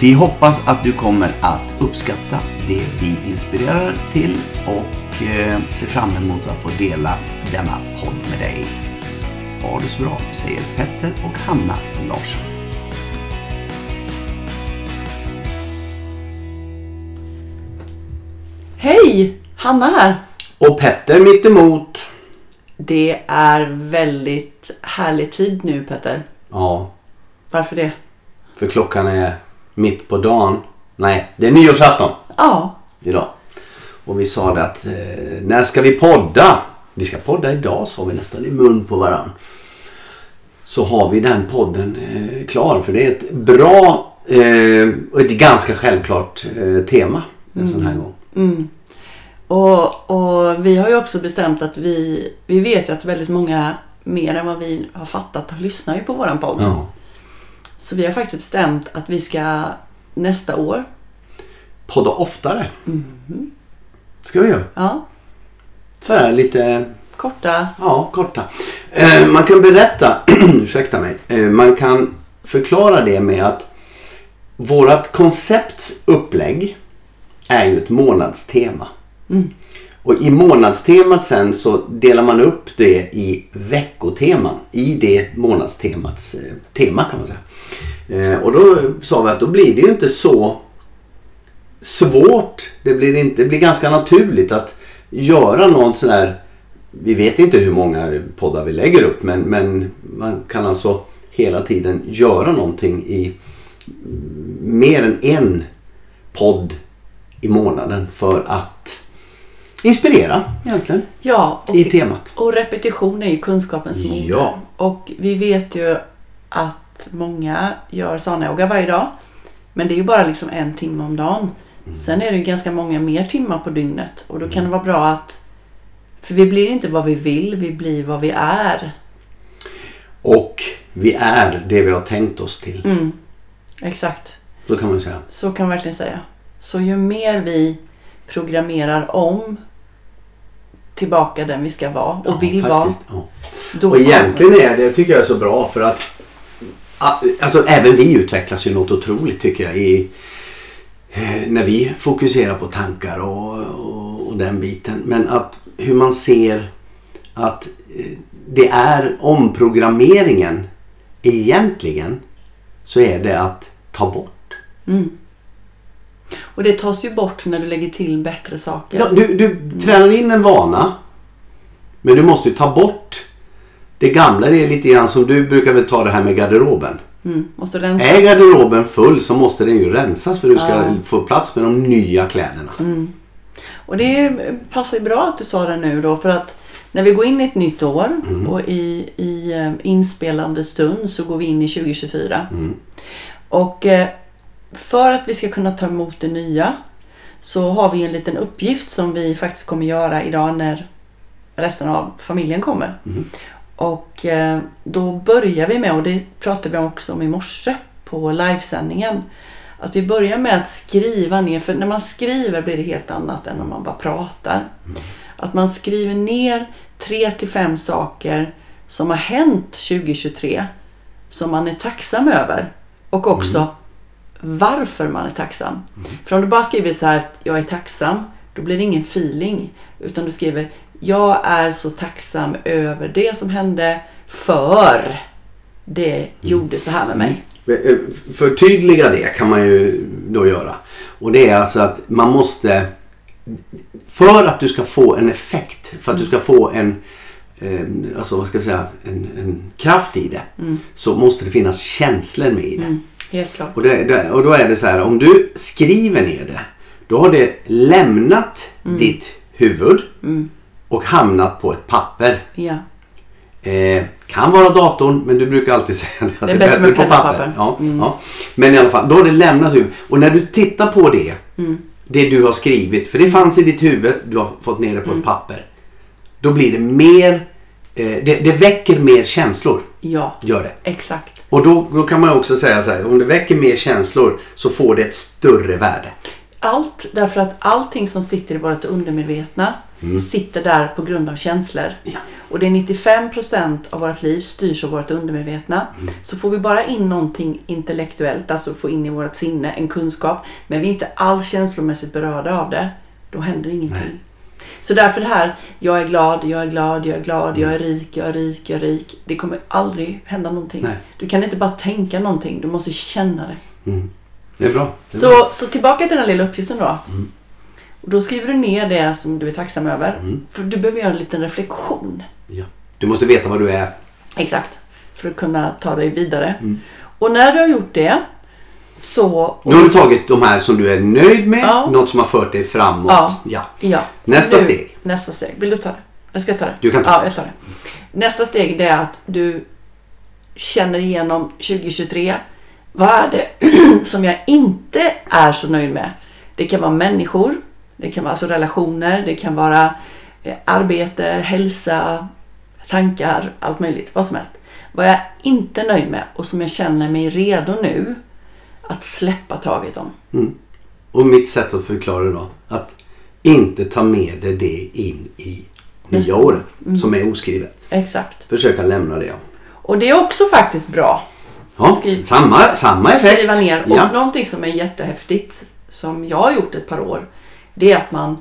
Vi hoppas att du kommer att uppskatta det vi inspirerar till och eh, ser fram emot att få dela denna podd med dig. Ha det så bra, säger Petter och Hanna Larsson. Hej! Hanna här. Och Petter mitt emot. Det är väldigt härlig tid nu Petter. Ja. Varför det? För klockan är mitt på dagen. Nej, det är nyårsafton. Ja. Idag. Och vi sa det att eh, när ska vi podda? Vi ska podda idag sa vi nästan i mun på varandra. Så har vi den podden eh, klar för det är ett bra eh, och ett ganska självklart eh, tema en mm. sån här gång. Mm. Och, och, vi har ju också bestämt att vi, vi vet ju att väldigt många mer än vad vi har fattat lyssnar ju på våran podd. Ja. Så vi har faktiskt bestämt att vi ska nästa år podda oftare. Mm. Ska vi göra. Ja. Så här lite... Korta. Ja, korta. Eh, man kan berätta, ursäkta mig, eh, man kan förklara det med att vårat koncepts upplägg är ju ett månadstema. Mm. Och i månadstemat sen så delar man upp det i veckoteman i det månadstemats eh, tema kan man säga. Eh, och då sa vi att då blir det ju inte så svårt. Det blir, inte, det blir ganska naturligt att göra något sån här vi vet inte hur många poddar vi lägger upp men, men man kan alltså hela tiden göra någonting i mer än en podd i månaden för att inspirera egentligen ja, och, i temat. Och repetition är ju kunskapens moder. Ja. Och vi vet ju att många gör sana-yoga varje dag. Men det är ju bara liksom en timme om dagen. Mm. Sen är det ju ganska många mer timmar på dygnet och då kan det vara bra att för vi blir inte vad vi vill, vi blir vad vi är. Och vi är det vi har tänkt oss till. Mm. Exakt. Så kan man säga. Så kan man verkligen säga. Så ju mer vi programmerar om tillbaka den vi ska vara och ja, vill faktiskt, vara. Ja. Och egentligen är det, tycker jag är så bra för att alltså, även vi utvecklas ju något otroligt tycker jag i eh, när vi fokuserar på tankar och, och, och, den biten. Men att hur man ser att eh, det är omprogrammeringen egentligen så är det att ta bort. Mm. Och det tas ju bort när du lägger till bättre saker. Ja, du, du tränar in en vana. Men du måste ju ta bort det gamla. Det är lite grann som du brukar väl ta det här med garderoben. Mm, måste rensa. Är garderoben full så måste den ju rensas för du ska ja. få plats med de nya kläderna. Mm. Och det passar ju bra att du sa det nu då för att när vi går in i ett nytt år mm. och i, i eh, inspelande stund så går vi in i 2024. Mm. Och eh, för att vi ska kunna ta emot det nya så har vi en liten uppgift som vi faktiskt kommer göra idag när resten av familjen kommer. Mm. Och eh, då börjar vi med, och det pratade vi också om i morse på livesändningen, att vi börjar med att skriva ner, för när man skriver blir det helt annat än om man bara pratar. Mm. Att man skriver ner tre till fem saker som har hänt 2023 som man är tacksam över och också mm varför man är tacksam. Mm. För om du bara skriver så här att jag är tacksam, då blir det ingen feeling. Utan du skriver jag är så tacksam över det som hände för det mm. gjorde så här med mig. Mm. Eh, förtydliga det kan man ju då göra. Och det är alltså att man måste för att du ska få en effekt, för att du ska få en, en alltså vad ska jag säga, en, en kraft i det. Så måste det finnas känslor med i det. Mm. Helt klart. Och, det, det, och då är det så här, om du skriver ner det. Då har det lämnat ditt huvud och hamnat på ett papper. Ja. Eh, kan vara datorn, men du brukar alltid säga att Det är bättre med penna och papper. Ja, Mm. ja. Men i alla fall, då har det lämnat huvudet. Och när du tittar på det, Mm. det du har skrivit, för det fanns i ditt huvud, du har fått ner det Mm. på ett papper. Då blir det mer, eh, det, det väcker mer känslor. Ja. Gör det. Exakt. Och då, då kan man också säga så här, om det väcker mer känslor så får det ett större värde. Allt därför att allting som sitter i vårt undermedvetna sitter där på grund av känslor. Ja. Och det är 95% av vårt liv styrs av vårt undermedvetna. Så får vi bara in någonting intellektuellt, alltså få in i vårt sinne en kunskap, men vi är inte alls känslomässigt berörda av det, då händer ingenting. Nej. Så därför det här, jag är glad, jag är glad, jag är glad, jag är rik, jag är rik, jag är rik. Det kommer aldrig hända någonting. Nej. Du kan inte bara tänka någonting, du måste känna det. Mm. Det är bra. Det är bra. Så, så tillbaka till den här lilla uppgiften då. Och då skriver du ner det som du är tacksam över. Mm. För du behöver göra en liten reflektion. Ja. Du måste veta vad du är. Exakt. För att kunna ta dig vidare. Mm. Och när du har gjort det så... Nu har du tagit de här som du är nöjd med, Ja. något som har fört dig framåt. Ja. Ja. Ja. Nästa Du- steg. Nästa steg. Vill du ta det? Jag ska ta det. Du kan ta ja, det. jag tar det. Nästa steg är att du känner igenom 2023. Vad är det som jag inte är så nöjd med? Det kan vara människor, det kan vara alltså relationer, det kan vara eh, arbete, hälsa, tankar, allt möjligt, vad som helst. Vad jag inte är nöjd med och som jag känner mig redo nu att släppa taget om. Mm. Och mitt sätt att förklara det då. Att inte ta med dig det in i nya året. Mm. Som är oskrivet. Exakt. Försöka lämna det. Ja. Och det är också faktiskt bra Ja, Skriv- samma, samma effekt. skriva ner. Och Ja. någonting som är jättehäftigt, som jag har gjort ett par år, det är att man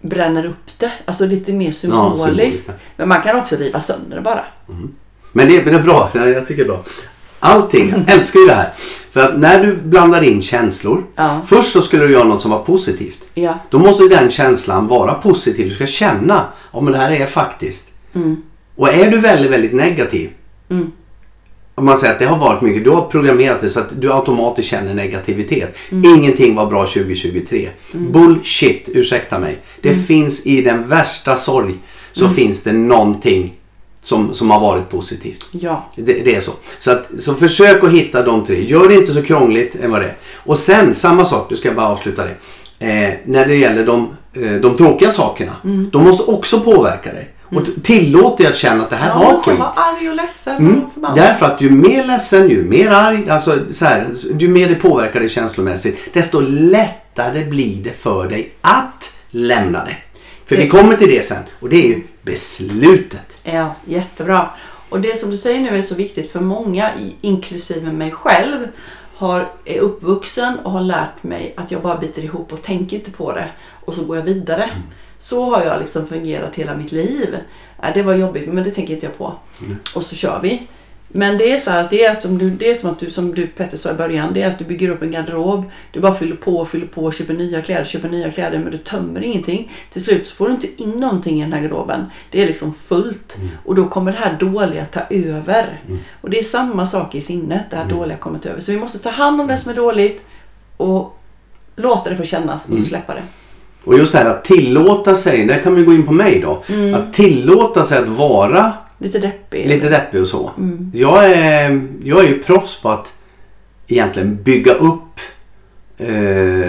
bränner upp det. Alltså lite mer symboliskt. symboliskt, ja. Men man kan också riva sönder det bara. Men det, men det är bra. Ja, Jag tycker det är bra. Allting. Jag älskar ju det här. För att när du blandar in känslor. Ja. Först så skulle du göra något som var positivt. Ja. Då måste den känslan vara positiv. Du ska känna om det här är faktiskt. Mm. Och är du väldigt, väldigt negativ. Mm. Om man säger att det har varit mycket. Du har programmerat det så att du automatiskt känner negativitet. Mm. Ingenting var bra 2023. Bullshit, ursäkta mig. Det Mm. finns i den värsta sorg. Så finns det någonting som, som har varit positivt. Ja. Det, det är så. Så, att, så försök att hitta de tre. Gör det inte så krångligt än vad det är. Och sen samma sak, du ska bara avsluta det. Eh, när det gäller de, eh, de tråkiga sakerna. De måste också påverka dig. Och t- tillåt dig att känna att det här ja, var skit. vara arg och ledsen Mm. och. Därför att ju mer ledsen, ju mer arg, alltså så här, ju mer det påverkar dig känslomässigt, desto lättare blir det för dig att lämna det. För Det- vi kommer till det sen och det är ju beslutet. Ja, jättebra. Och det som du säger nu är så viktigt för många, inklusive mig själv, har, är uppvuxen och har lärt mig att jag bara biter ihop och tänker inte på det. Och så går jag vidare. Så har jag liksom fungerat hela mitt liv. Ja, det var jobbigt, men det tänker inte jag på. Och så kör vi. Men det är så här, det är, att om du, det är som att du, som du Petter sa i början, det är att du bygger upp en garderob. Du bara fyller på och fyller på, köper nya kläder, köper nya kläder, men du tömmer ingenting. Till slut så får du inte in någonting i den här garderoben. Det är liksom fullt. Och då kommer det här dåliga ta över. Och det är samma sak i sinnet, det här dåliga kommer ta över. Så vi måste ta hand om det som är dåligt och låta det få kännas och så släppa det. Och just det här att tillåta sig, där kan vi gå in på mig då. Mm. Att tillåta sig att vara Lite deppig. lite deppig och så. Mm. Jag, är, jag är ju proffs på att egentligen bygga upp eh,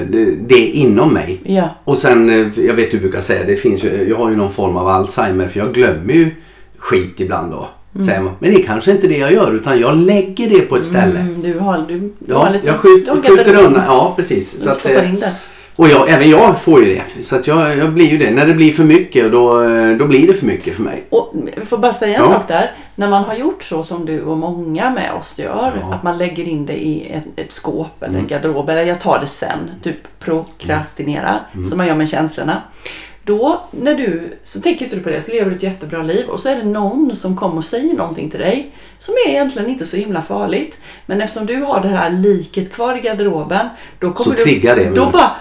det, det inom mig. Ja. Och sen, eh, jag vet du brukar säga, det finns ju, jag har ju någon form av Alzheimer för jag glömmer ju skit ibland då. Mm. Men det är kanske inte det jag gör utan jag lägger det på ett ställe. Mm, du har, du, du har Ja, lite... jag skjut, har skjuter undan. Ja, precis. Så att, in där. Och jag, även jag får ju det. Så att jag, jag blir ju det. När det blir för mycket då, då blir det för mycket för mig. Och jag får bara säga en Ja. sak där. När man har gjort så som du och många med oss gör. Ja. Mm. Att man lägger in det i ett, ett skåp eller en garderob. Eller jag tar det sen. Typ prokrastinerar. Mm. Som man gör med känslorna. Då när du, så tänker inte du på det. Så lever du ett jättebra liv. Och så är det någon som kommer och säger någonting till dig. Som är egentligen inte så himla farligt. Men eftersom du har det här liket kvar i garderoben. Då kommer Så du, triggar det. Då bara "Va?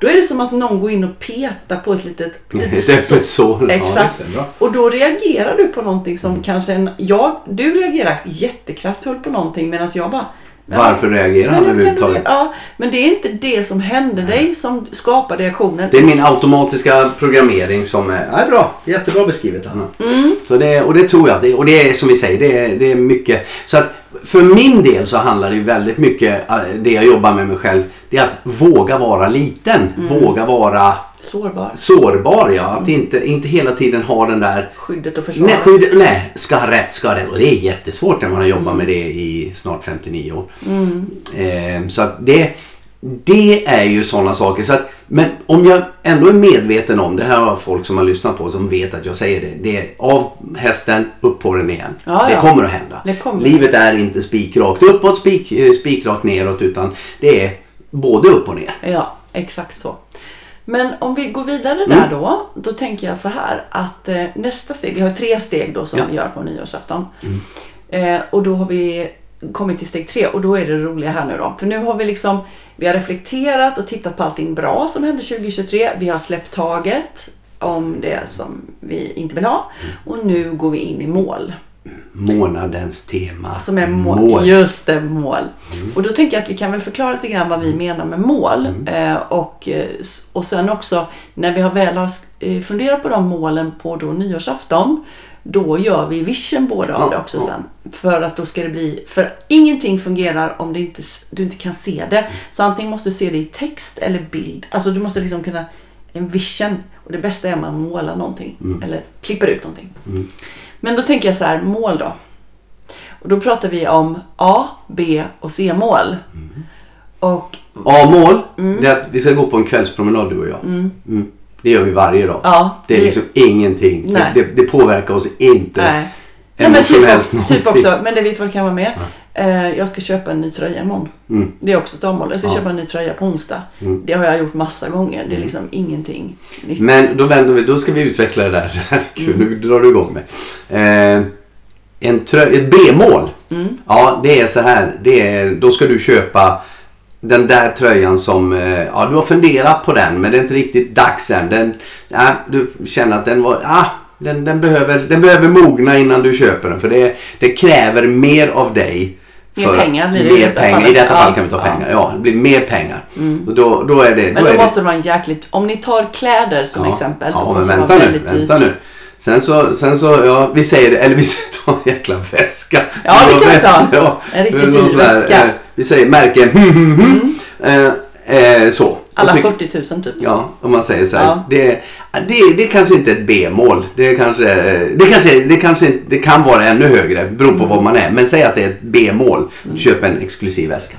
Då är det som att någon går in och petar på ett litet... Ett öppet sår. Exakt. Ja. Och då reagerar du på någonting som kanske en... Jag, du reagerar jättekraftfullt på någonting medan jag bara... Varför reagerar han överhuvudtaget? ja, men det är inte det som hände dig som skapar reaktionen. Det är min automatiska programmering som är, är bra. Jättebra beskrivet Anna. Mm. Så det, och det tror jag. Det, och det är som vi säger, det är, det är mycket. Så att för min del så handlar det väldigt mycket, eh, det jag jobbar med mig själv, det är att våga vara liten. Mm. Våga vara Sårbar. sårbar. Ja. Att inte, inte hela tiden ha den där Skyddet och försvaret. Nej, skydd, nej, ska ha rätt, ska ha rätt. Och det är jättesvårt när man har jobbat med det i snart 59 år. Eh, så att det, det är ju sådana saker. Så att, men om jag ändå är medveten om, det här har folk som har lyssnat på som vet att jag säger det. Det är av hästen, upp på den igen. Ja, det ja. kommer att hända. Det kommer. Livet är inte spikrakt uppåt, spik, eh, spikrakt neråt utan det är både upp och ner. Ja, exakt så. Men om vi går vidare Mm. där då. Då tänker jag så här att eh, nästa steg, vi har tre steg då som Ja. Mm. vi gör på nyårsafton. Eh, och då har vi kommit till steg tre och då är det roliga här nu då. För nu har vi liksom, vi har reflekterat och tittat på allting bra som hände 2023. Vi har släppt taget om det som vi inte vill ha. Mm. Och nu går vi in i mål. Månadens tema. Som är mål. Just det, mål. Och då tänker jag att vi kan väl förklara lite grann vad vi menar med mål. Eh, och, eh, och sen också när vi har väl har eh, funderat på de målen på då nyårsafton. Då gör vi vision båda av Ja, det också ja. sen. För att då ska det bli, för ingenting fungerar om det inte, du inte kan se det. Så antingen måste du se det i text eller bild. Alltså du måste liksom kunna, en vision. Och det bästa är om man målar någonting. Eller klipper ut någonting. Men då tänker jag så här, mål då. Och då pratar vi om A, B och C-mål. Och A-mål, Mm. det är att vi ska gå på en kvällspromenad du och jag. Mm. Det gör vi varje dag. ja, Det är liksom ingenting. Det, det, det påverkar oss inte Nej. Nej, men typ, också, någonting. typ också, men det vet det kan vara med. Eh, jag ska köpa en ny tröja imorgon. Mm. Det är också ett A-mål. Jag ska Ja. köpa en ny tröja på onsdag. Mm. Det har jag gjort massa gånger. Det är liksom ingenting nytt. Men då vänder vi, då ska vi utveckla det där. Det kul, Mm. nu drar du igång med. Eh, en trö- ett B-mål. Mm. Ja, det är så här. Det är, då ska du köpa den där tröjan som, eh, ja du har funderat på den men det är inte riktigt dags än. Den, ja, du känner att den var, ah, den, den, behöver, den behöver mogna innan du köper den för det, det kräver mer av dig. Mer pengar blir det i mer detta pengar. I fallet. detta fall Ja, kan vi ta ja. Mm. pengar. Ja, det blir mer pengar. Och då, då är det... Men då då måste det vara en jäkligt... Om ni tar kläder som exempel. Ja, men vänta nu. Vänta nu. Sen så, sen så, ja, vi säger det, eller vi tar en jäkla väska. Ja, det kan vi ta. ja. En riktigt dyr väska. Mm. eh, Vi säger märke, hmm. Eh, eh, så. Alla tyck- 40 000 typ. Ja, om man säger så här. Ja. Det, det, det är kanske inte ett B-mål. Det, är kanske, det, kanske, det, kanske, det kan vara ännu högre, beror på Mm. vad man är. Men säg att det är ett B-mål. Köp en exklusiv väska.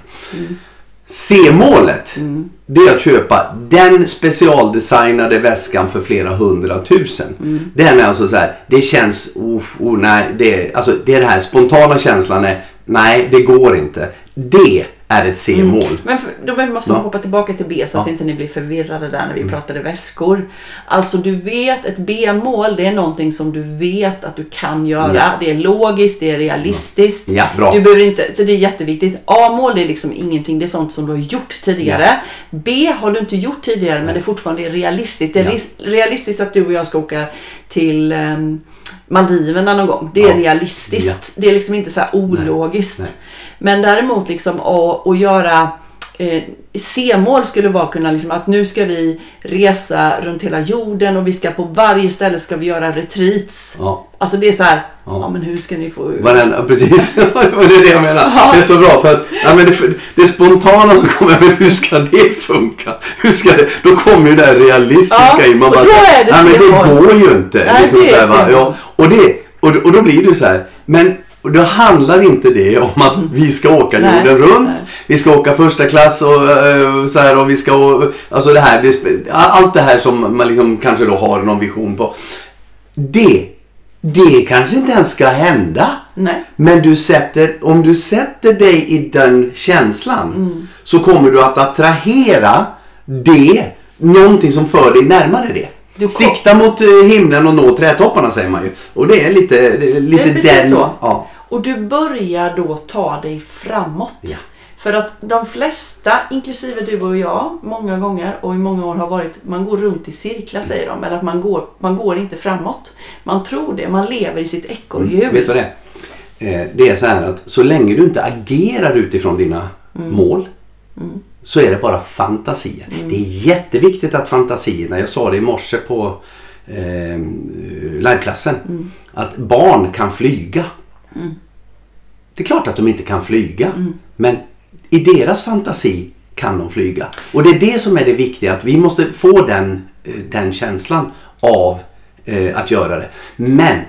C-målet, Mm. det är att köpa den specialdesignade väskan för flera hundratusen. Mm. Den är alltså så här, det känns, oh, oh, nej, det, alltså, det är det här spontana känslan är, nej det går inte. Det är ett C-mål. Men för, då måste man Ja. hoppa tillbaka till B så att Ja. inte ni blir förvirrade där när vi pratade väskor. Alltså du vet, ett B-mål det är någonting som du vet att du kan göra. Ja. Det är logiskt, det är realistiskt. Ja, bra. Du behöver inte, så det är jätteviktigt. A-mål det är liksom ingenting, det är sånt som du har gjort tidigare. B har du inte gjort tidigare men det är fortfarande realistiskt. Det är realistiskt att du och jag ska åka till um, Maldiverna någon gång. Det är realistiskt. Det är liksom inte så här ologiskt. Nej. Men däremot liksom att, att göra eh, C-mål skulle vara kunna liksom att nu ska vi resa runt hela jorden och vi ska på varje ställe ska vi göra retreats. Ja. Alltså det är så här, ja, Ja. men hur ska ni få Varenda, precis, det är det jag menar. Ja. Det är så bra för att ja, men det, det spontana som kommer, men hur ska det funka? Hur ska det, då kommer ju det här realistiska Ja, in. Man och bara, då är det nej men det går ju inte. Nej, liksom det är så här, va? Ja, och, det, och, och då blir det ju så här, men och då handlar inte det om att vi ska åka Nej, jorden runt, nej. vi ska åka första klass och eh, så här och vi ska, och, alltså det här, det, allt det här som man liksom kanske då har någon vision på. Det, det kanske inte ens ska hända. Nej. Men du sätter, om du sätter dig i den känslan Mm. så kommer du att attrahera det, någonting som för dig närmare det. Du Sikta mot eh, himlen och nå trädtopparna säger man ju. Och det är lite, det är lite Det är den... så. Ja. Och du börjar då ta dig framåt. Ja. För att de flesta, inklusive du och jag, många gånger och i många år har varit, man går runt i cirklar säger de. Eller att man går, man går inte framåt. Man tror det, man lever i sitt ekorrhjul. Mm. Vet du vad det är? Eh, Det är så här att så länge du inte agerar utifrån dina mål så är det bara fantasier. Det är jätteviktigt att fantasierna, jag sa det i morse på eh, liveklassen, att barn kan flyga. Det är klart att de inte kan flyga. Men i deras fantasi kan de flyga. Och det är det som är det viktiga. Att vi måste få den, eh, den känslan av eh, att göra det. Men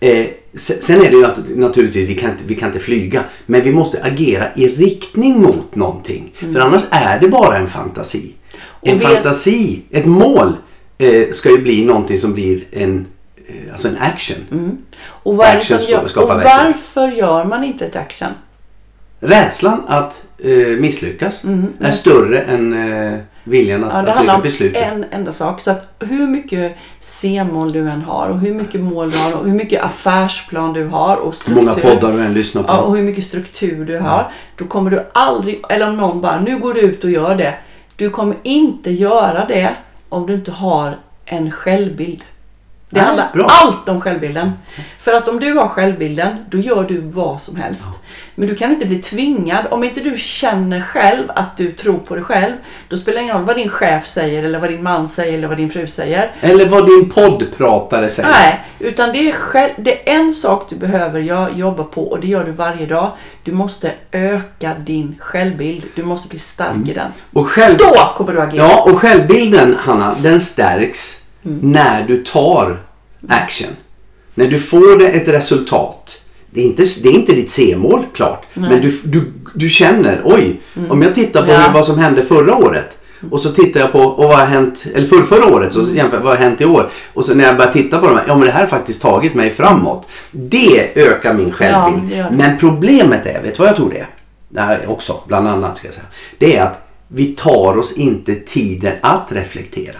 eh, se- sen är det ju att naturligtvis vi kan, inte, vi kan inte flyga. Men vi måste agera i riktning mot någonting. För annars är det bara en fantasi. En vet- fantasi, ett mål eh, ska ju bli någonting som blir en, alltså en action. Och, vad Action gör, och varför gör man inte ett action? Rädslan att eh, misslyckas är större än eh, viljan att, Mm, Ja, det att handlar om besluta. en enda sak. Så att hur mycket C-mål du än har och hur mycket mål du har och hur mycket affärsplan du har och Hur struktur. många poddar du än lyssnar på. Ja, och hur mycket struktur du har. Då kommer du aldrig, eller om någon bara, nu går du ut och gör det. Du kommer inte göra det om du inte har en självbild. Det Nej, handlar bra. allt om självbilden. För att om du har självbilden, då gör du vad som helst. Men du kan inte bli tvingad. Om inte du känner själv att du tror på dig själv, då spelar det ingen roll vad din chef säger, eller vad din man säger, eller vad din fru säger. Eller vad din poddpratare säger. Nej, utan det är, själv, det är en sak du behöver jobba på och det gör du varje dag. Du måste öka din självbild. Du måste bli stark i den. Och, själv, Då kommer du agera. ja, och självbilden, Hanna, den stärks Mm. när du tar action. När du får det ett resultat. Det är inte, det är inte ditt C-mål klart. Men du, du, du känner, oj, om jag tittar på Mm. Ja. vad som hände förra året. Och så tittar jag på och vad har hänt, eller för, förra året, Mm. så jämför vad har hänt i år. Och så när jag börjar titta på dem, ja men det här har faktiskt tagit mig framåt. Det ökar min självbild. det det. men problemet är, vet du vad jag tror det är? Det här också, bland annat ska jag säga. Det är att vi tar oss inte tiden att reflektera.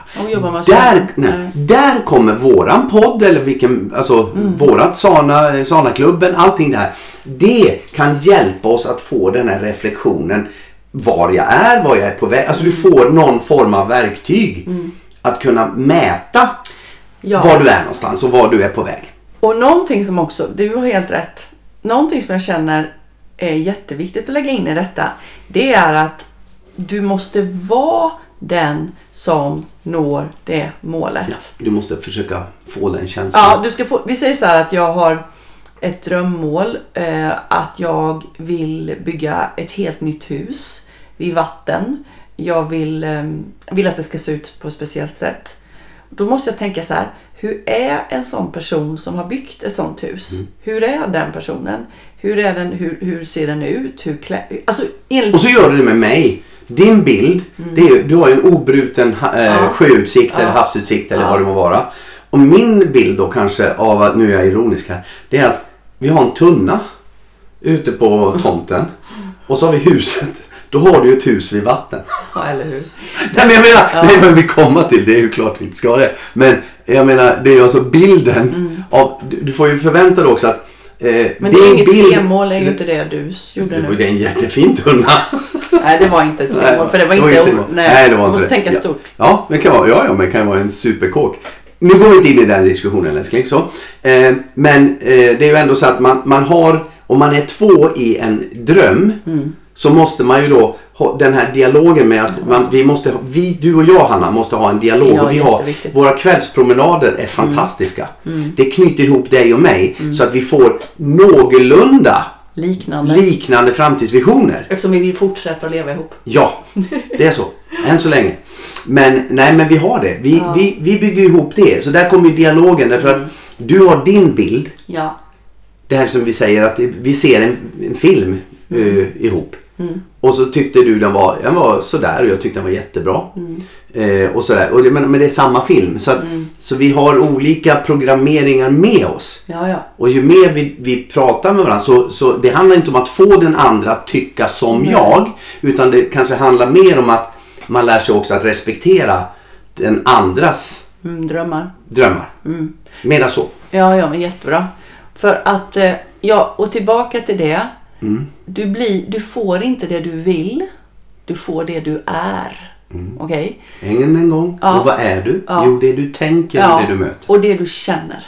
Där, nej, där kommer våran podd eller vilken, alltså Mm. vårat Sana, Sana-klubben, allting det här. Det kan hjälpa oss att få den här reflektionen var jag är, var jag är på väg. Alltså du får någon form av verktyg att kunna mäta Mm. Ja. var du är någonstans och var du är på väg. Och någonting som också, du har helt rätt. Någonting som jag känner är jätteviktigt att lägga in i detta. Det är att du måste vara den som når det målet. Ja, du måste försöka få den Ja, känslan. du ska få, vi säger så här att jag har ett drömmål. Eh, att jag vill bygga ett helt nytt hus vid vatten. Jag vill, eh, vill att det ska se ut på ett speciellt sätt. Då måste jag tänka så här. Hur är en sån person som har byggt ett sånt hus? Mm. Hur är den personen? Hur, är den, hur, hur ser den ut? Hur klä, alltså, enligt, Och så gör du det med mig. Din bild, det är, du har ju en obruten eh, Mm. Ja. sjöutsikt eller Ja. havsutsikt eller Ja. vad det må vara. Och min bild då kanske av att, nu är jag ironisk här, det är att vi har en tunna ute på tomten. Och så har vi huset. Då har du ju ett hus vid vatten. ja, eller hur? Nej men jag menar, Ja. nej men vi kommer till, det är ju klart vi inte ska det. Men jag menar, det är ju alltså bilden av, du, får ju förvänta dig också att eh, Mm. Men det är inget bild- C-mål, är ju inte det du gjorde Det nu. det är en jättefin tunna. Nej, det var inte ett C-mål. För det var det var inte... C-mål. nej, Nej, det var inte måste det. tänka Ja. stort. Ja, det kan vara, ja, ja, men kan vara en superkåk. Nu går vi inte in i den diskussionen älskling. Så. Eh, men eh, det är ju ändå så att man, man har, om man är två i en dröm Mm. så måste man ju då ha den här dialogen med att man, vi måste, vi, du och jag Hanna måste ha en dialog. Ja, och vi har, våra kvällspromenader är fantastiska. Mm. Det knyter ihop dig och mig så att vi får någorlunda Liknande. liknande framtidsvisioner. Eftersom vi vill fortsätta leva ihop. Ja, det är så. Än så länge. Men nej, men vi har det. Vi, Ja. vi, vi bygger ihop det. Så där kommer dialogen. Därför att du har din bild. Ja. Det här som vi säger att vi ser en, en film eh, ihop. Mm. Och så tyckte du den var, den var sådär och jag tyckte den var jättebra. Mm. Eh, och sådär. Och det, men, men det är samma film. Så, att, så vi har olika programmeringar med oss. Ja, ja. Och ju mer vi, vi pratar med varandra så, så det handlar inte om att få den andra att tycka som Nej. jag. Utan det kanske handlar mer om att man lär sig också att respektera den andras Mm, drömmar. drömmar. Mera så. Ja, ja, men jättebra. För att, eh, ja, och tillbaka till det. Mm. Du, blir, du får inte det du vill. Du får det du är. Okej? Än en gång. Ja. Och vad är du? Ja. Jo, det du tänker och det du möter. och det du känner.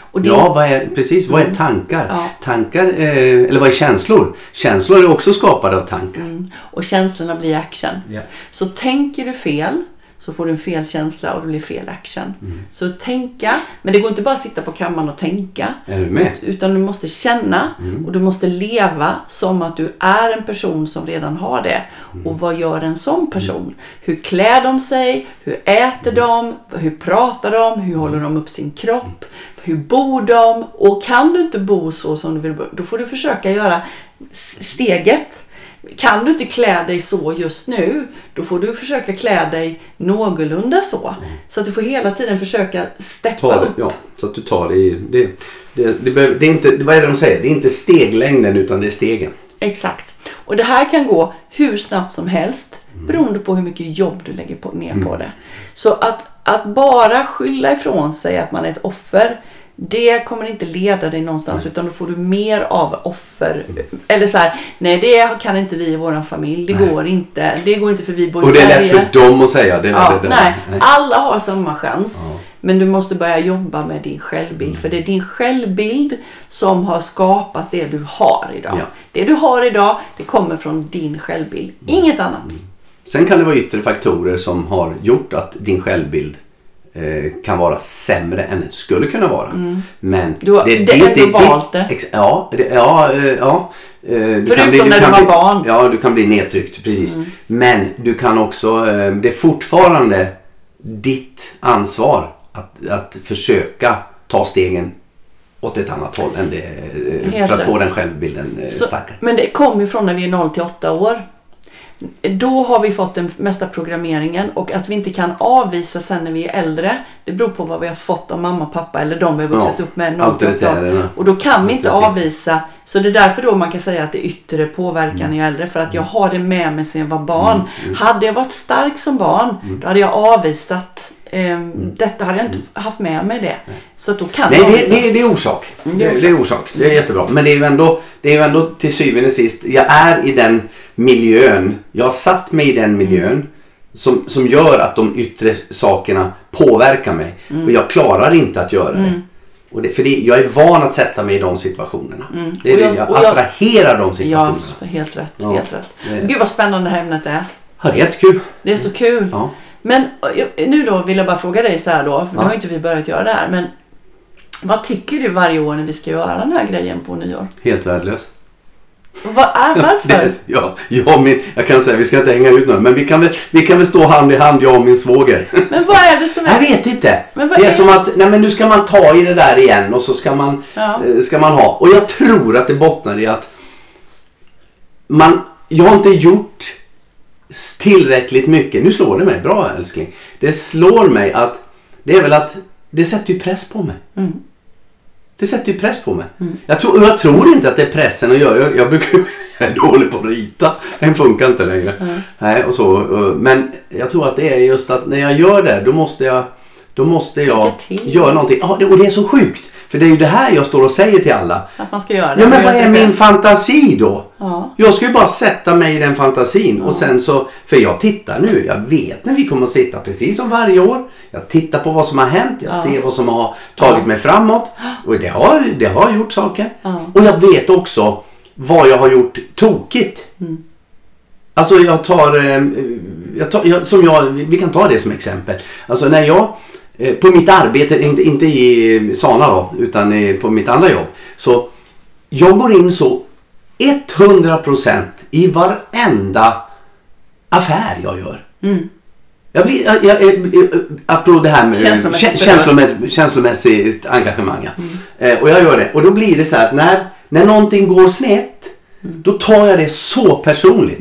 Och det, Ja, vad är, precis. Vad är tankar? Ja. Tankar, eh, eller vad är känslor? Känslor är också skapade av tankar. och känslorna blir action. Ja. Så tänker du fel så får du en fel känsla och det blir fel action. Mm. Så tänka, men det går inte bara att sitta på kammaren och tänka. Är du med? Utan du måste känna Mm. och du måste leva som att du är en person som redan har det. Mm. Och vad gör en sån person? Hur klär de sig? Hur äter de? Hur pratar de? Hur håller de upp sin kropp? Hur bor de? Och kan du inte bo så som du vill bo, då får du försöka göra steget. Kan du inte klä dig så just nu, då får du försöka klä dig någorlunda så. Så att du får hela tiden försöka steppa Ta, upp. ja, så att du tar det i... Det, det, det, behöver- det är inte, vad är det de säger? Det är inte steglängden utan det är stegen. Exakt. Och det här kan gå hur snabbt som helst beroende på hur mycket jobb du lägger på, ner på det. Så att, att bara skylla ifrån sig att man är ett offer det kommer inte leda dig någonstans utan då får du mer av offer. Eller så här, nej det kan inte vi i vår familj, det går inte. Det går inte för vi bor i Och det är Sverige. lätt för dem att säga. Det, Ja, det, det, nej. Alla har samma chans. Men du måste börja jobba med din självbild. För det är din självbild som har skapat det du har idag. Ja. Det du har idag, det kommer från din självbild. Inget annat. Sen kan det vara yttre faktorer som har gjort att din självbild kan vara sämre än den skulle kunna vara. Men Mm. Du har- det är ändå valt det. ex- Ja, det, ja, eh, ja. Eh, Du Förutom när du kan var bli, barn. Ja, du kan bli nedtryckt. Precis. Men du kan också, eh, det är fortfarande ditt ansvar att, att försöka ta stegen åt ett annat håll än det, eh, Helt för att få rätt. den självbilden eh, Så, starkare. men det kommer ju från när vi är 0 till 8 år. Då har vi fått den mesta programmeringen och att vi inte kan avvisa sen när vi är äldre. Det beror på vad vi har fått av mamma och pappa eller de vi har vuxit Ja, upp med 0 till 8 år. auktoritärerna. Och då kan vi inte avvisa. Så det är därför då man kan säga att det är yttre påverkan när jag är äldre. För att jag har det med mig sedan jag var barn. Hade jag varit stark som barn, då hade jag avvisat ehm, detta. Hade jag inte haft med mig det. Så att då kan Nej, jag det, det, det är orsak. Mm, det är Det, det är orsak. Det är jättebra. Men det är ju ändå, det är ju ändå till syvende och sist. Jag är i den miljön. Jag har satt mig i den miljön. Som, som gör att de yttre sakerna påverkar mig. Mm. Och jag klarar inte att göra det. Och det för det, jag är van att sätta mig i de situationerna. Det är Och det, jag- jag och jag- attraherar de Ja, situationerna. helt rätt. Ja, Helt rätt. det- Gud vad spännande det här ämnet är. Ja, det är jättekul. Det är så kul. Ja. Men nu då vill jag bara fråga dig så här då, för Ja. nu har inte vi börjat göra det här. Men vad tycker du varje år när vi ska göra den här grejen på nyår? Helt värdelös. Vad är, varför? ja, jag, min, jag kan säga, vi ska inte hänga ut någon, men vi kan, väl, vi kan väl stå hand i hand, jag och min svåger. Men vad är det som Jag är... vet inte. Men vad det är, är- som att nej, men nu ska man ta i det där igen och så ska man, Ja. eh, ska man ha. Och jag tror att det bottnar i att man, jag har inte gjort tillräckligt mycket. Nu slår det mig. Bra älskling. Det slår mig att det är väl att det sätter ju press på mig. Mm. Det sätter ju press på mig. Jag, tror, jag tror inte att det är pressen att göra. Jag, jag, brukar, jag är dålig på att rita. Den funkar inte längre. Nej, och så, men jag tror att det är just att när jag gör det då måste jag, då måste jag göra någonting. Ja, och det är så sjukt. För det är ju det här jag står och säger till alla. Att man ska göra det. Ja, men vad är min fantasi då? Ja. Jag ska ju bara sätta mig i den fantasin och sen så, för jag tittar nu, jag vet när vi kommer att sitta precis som varje år. Jag tittar på vad som har hänt, jag Ja. ser vad som har tagit Ja. mig framåt och det har, det har gjort saker. Ja. Och jag vet också vad jag har gjort tokigt. Mm. Alltså jag tar, eh, jag tar jag, som jag, vi kan ta det som exempel. Alltså när jag på mitt arbete, inte, inte i Sana då, utan eh, på mitt andra jobb. Så jag går in så 100% i varenda affär jag gör. Mm. Jag blir, jag, jag, jag, apropå det här med Känslomässigt kä- känslomässigt, känslomässigt engagemang. Mm. Eh, och jag gör det. Och då blir det så här att när, när någonting går snett, Mm. då tar jag det så personligt.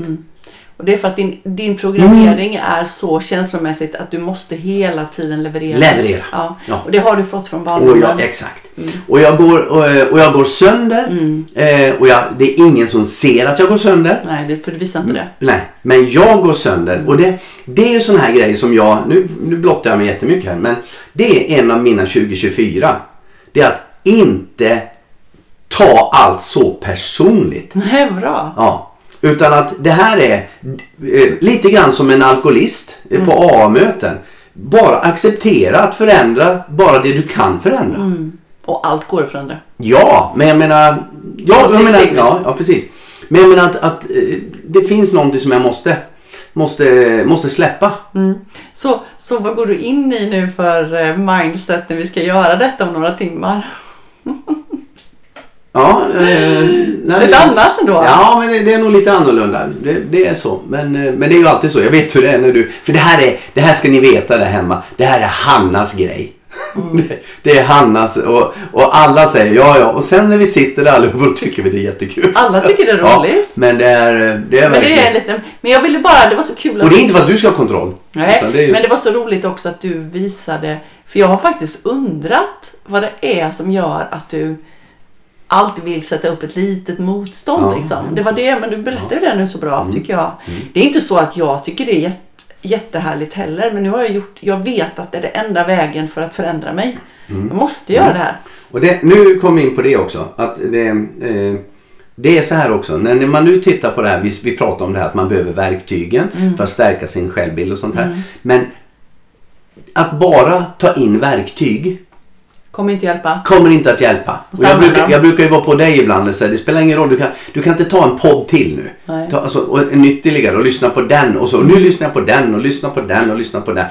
Och det är för att din, din programmering är så känslomässigt att du måste hela tiden leverera. Leverera. Ja. Ja. Och det har du fått från barndomen. jag, exakt. Och jag går, och, och jag går sönder. Mm. Eh, och jag, det är ingen som ser att jag går sönder. Nej, det, för du visar inte det. Nej, men jag går sönder. Och det, det är ju sådana här grejer som jag, nu, nu blottar jag mig jättemycket här, men det är en av mina 2024. Det är att inte ta allt så personligt. Nej, bra. Ja. Utan att det här är eh, lite grann som en alkoholist eh, på AA-möten. Bara acceptera att förändra bara det du kan förändra. Och allt går att förändra. Ja, men jag menar... Ja, jag menar ja, ja, precis. Men jag menar att, att eh, det finns någonting som jag måste, måste, måste släppa. Så, så vad går du in i nu för eh, mindset när vi ska göra detta om några timmar? Ja, eh, nej, Ett annat ändå? Ja, men det, det är nog lite annorlunda. Det, det är så. Men, eh, men det är ju alltid så. Jag vet hur det är när du... För det här, är, det här ska ni veta där hemma. Det här är Hannas grej. Det, det är Hannas och, och alla säger ja, ja. Och sen när vi sitter där allihopa tycker vi det är jättekul. Alla tycker det är Ja, roligt. men det är, det är Men det verkligen... är lite... Men jag ville bara... Det var så kul att... Och det är inte för att du ska ha kontroll. Nej, det ju- men det var så roligt också att du visade, för jag har faktiskt undrat vad det är som gör att du alltid vill sätta upp ett litet motstånd. Ja, liksom. Det var det, men du berättade ju det nu så bra tycker jag. Det är inte så att jag tycker det är jätte, jättehärligt heller, men nu har jag gjort, jag vet att det är det enda vägen för att förändra mig. Jag måste göra det här. Och det, nu kommer vi in på det också. Att det, eh, det är så här också. När när man nu tittar på det här. Vi, vi pratar om det här att man behöver verktygen för att stärka sin självbild och sånt här. Men att bara ta in verktyg Kommer inte hjälpa. kommer inte att hjälpa. Och jag, brukar, jag brukar ju vara på dig ibland och säga det spelar ingen roll. Du kan, du kan inte ta en podd till nu. Nej. Ta, alltså, och en ytterligare och lyssna på den och så. Och nu lyssnar jag på den och lyssnar på den och lyssnar på den.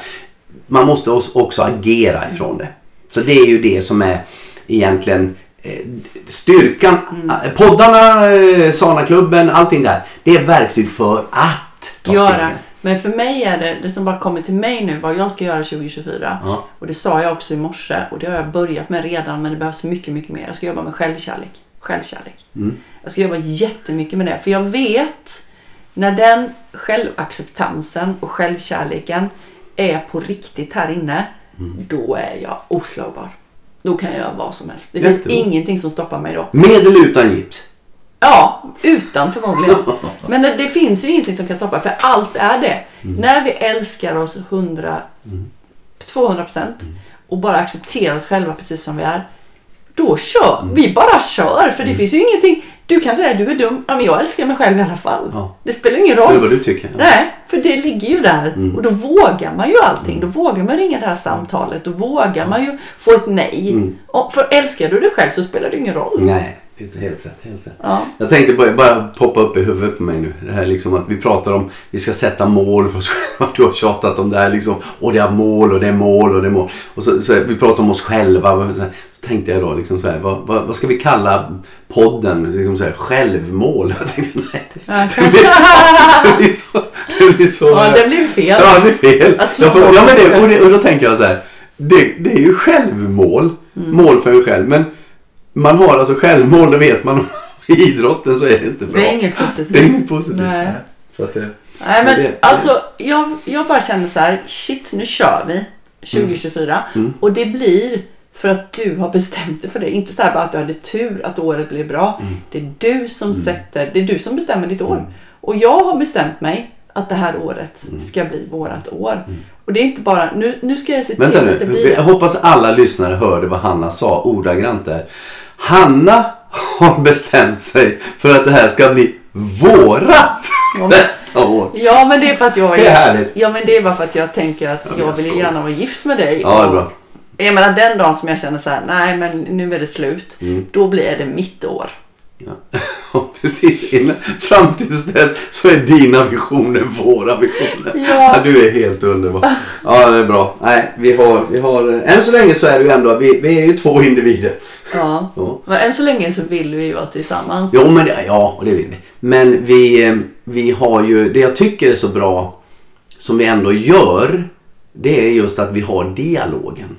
Man måste också agera ifrån det. Så det är ju det som är egentligen eh, styrkan. Mm. Eh, Poddarna, eh, Sana-klubben, allting där. Det är verktyg för att ta göra. stegen. Men för mig är det, det som bara kommer till mig nu, vad jag ska göra 2024. Ja. Och det sa jag också i morse och det har jag börjat med redan men det behövs mycket, mycket mer. Jag ska jobba med självkärlek. Självkärlek. Mm. Jag ska jobba jättemycket med det. För jag vet när den självacceptansen och självkärleken är på riktigt här inne, Mm. då är jag oslagbar. Då kan jag göra vad som helst. Det Jättebra. finns ingenting som stoppar mig då. Med eller utan gips. Ja, utan förmodligen. Men det, det finns ju ingenting som kan stoppa för allt är det. När vi älskar oss 100, 200 procent och bara accepterar oss själva precis som vi är. Då kör vi bara kör för det finns ju ingenting. Du kan säga du är dum, ja, men jag älskar mig själv i alla fall. Ja. Det spelar ingen roll. vad du tycker. Nej, för det ligger ju där. Och då vågar man ju allting. Då vågar man ringa det här samtalet. Då vågar man ju få ett nej. För älskar du dig själv så spelar det ingen roll. Nej, inte helt rätt. Helt rätt. Ja. Jag tänkte bara, bara poppa upp i huvudet på mig nu. Det här liksom att vi pratar om vi ska sätta mål för oss själva. Du har tjatat om det här liksom. Och det är mål och det är mål och det är mål. Och så, så vi pratar om oss själva. Så, så tänkte jag då liksom så här, vad, vad, vad ska vi kalla podden? Liksom så här, självmål. Jag tänkte nej. Det, det, blir, det blir så... Det blir så Ja, det blir fel. Ja, det är fel. Jag får, ja, men det, och, det, och då tänker jag så här. Det, det är ju självmål. Mm. Mål för en själv. Men man har alltså självmål, det vet man. I idrotten så är det inte bra. Det är inget positivt. Det är inget positivt. Nej. Så att det, Nej, men det- alltså jag, jag bara känner så här, shit nu kör vi 2024 Mm. och det blir för att du har bestämt dig för det. Inte så här bara att du hade tur att året blev bra. Mm. Det är du som sätter, det är du som bestämmer ditt år. Och jag har bestämt mig att det här året Mm. ska bli vårat år. Och det är inte bara, nu, nu ska jag se Vänta till att det blir Jag hoppas alla lyssnare hörde vad Hanna sa ordagrant där. Hanna har bestämt sig för att det här ska bli vårat nästa år. Ja men det är för att jag Det är härligt. Ja men det är bara för att jag tänker att men jag jag vill ju skojar. gärna vara gift med dig. Ja, det är bra. Jag menar den dagen som jag känner så här, nej men nu är det slut. Mm. Då blir det mitt år. Ja. Precis. Innan, fram tills dess så är dina visioner våra visioner. Ja. du är helt underbar. Ja, det är bra. Nej, vi har, vi har, än så länge så är det ju ändå, vi, vi är ju två individer. Ja. Ja. Men än så länge så vill vi ju vara tillsammans. Jo, men det, ja, det vill vi. Men vi, eh, vi har ju, det jag tycker är så bra som vi ändå gör, det är just att vi har dialogen.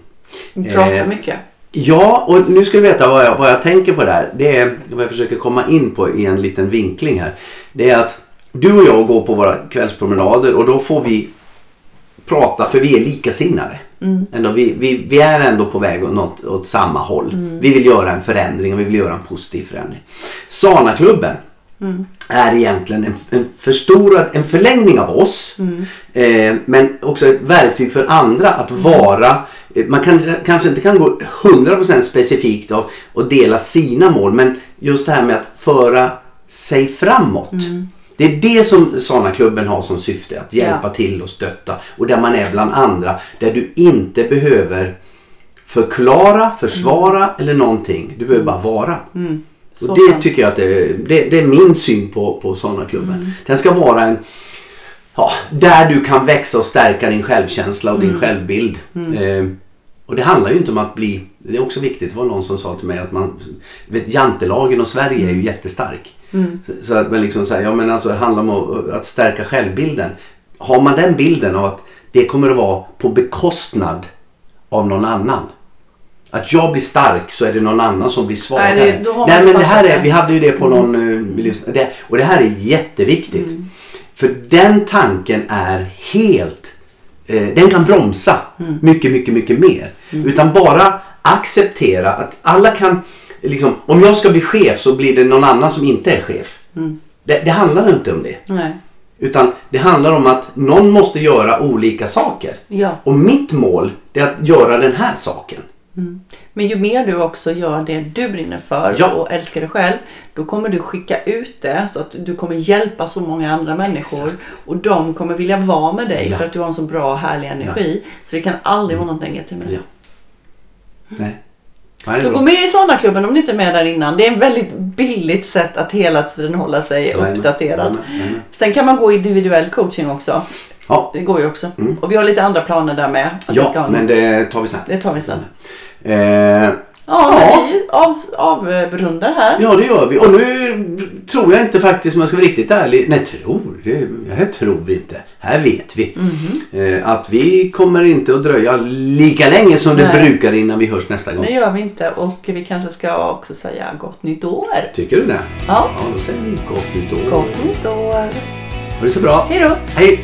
Vi pratar Eh, mycket. Ja, och nu ska du veta vad jag, vad jag tänker på där. Det är vad jag försöker komma in på i en liten vinkling här. Det är att du och jag går på våra kvällspromenader och då får vi prata för vi är likasinnade. Ändå, vi, vi, vi är ändå på väg åt, åt samma håll. Vi vill göra en förändring och vi vill göra en positiv förändring. Sana-klubben är egentligen en, en förstorad, en förlängning av oss. Eh, men också ett verktyg för andra att vara eh, man kan, kanske inte kan gå 100% specifikt av och dela sina mål men just det här med att föra sig framåt. Det är det som sådana klubben har som syfte. Att hjälpa Ja. till och stötta. Och där man är bland andra. Där du inte behöver förklara, försvara eller någonting. Du behöver bara vara. Så Och det sant. tycker jag att det, det, det är min syn på, på sådana klubben. Den ska vara en ja, där du kan växa och stärka din självkänsla och din självbild. Eh, och det handlar ju inte om att bli, det är också viktigt, det var någon som sa till mig att man, vet, jantelagen och Sverige är ju jättestark. Så, så att man liksom säger, ja men alltså det handlar om att, att stärka självbilden. Har man den bilden av att det kommer att vara på bekostnad av någon annan. Att jag blir stark så är det någon annan som blir svagare. Nej, det- Nej men det här är, vi hade ju det på någon, eh, och det här är jätteviktigt. För den tanken är helt, eh, den kan bromsa mycket, mycket, mycket mer. Utan bara acceptera att alla kan, liksom, om jag ska bli chef så blir det någon annan som inte är chef. Det, det handlar inte om det. Nej. Utan det handlar om att någon måste göra olika saker. Ja. Och mitt mål är att göra den här saken. Men ju mer du också gör det du brinner för Ja. och älskar dig själv. Då kommer du skicka ut det så att du kommer hjälpa så många andra människor. Och de kommer vilja vara med dig Ja. för att du har en så bra härlig energi. Så det kan aldrig vara något negativt med det. Ja. Nej. Nej, Så gå med i Sana-klubben om ni inte är med där innan. Det är ett väldigt billigt sätt att hela tiden hålla sig Jajamän, uppdaterad. jajamän. Sen kan man gå individuell coaching också. Ja, Det går ju också. Och vi har lite andra planer där med. Att vi ska ja men det tar vi sen. Det tar vi sen. Eh, Ja, vi av, avrundar här. ja, det gör vi. Och nu tror jag inte faktiskt, om jag ska vara riktigt ärlig. Nej, tror. Det här tror vi inte. Här vet vi. Mhm. Eh, att vi kommer inte att dröja lika länge som det Nej. brukar innan vi hörs nästa gång. Det gör vi inte och vi kanske ska också säga gott nytt år. Tycker du det? Ja, Ja, då säger vi gott nytt år. gott nytt år. Ha det så bra. Hej då! Hej!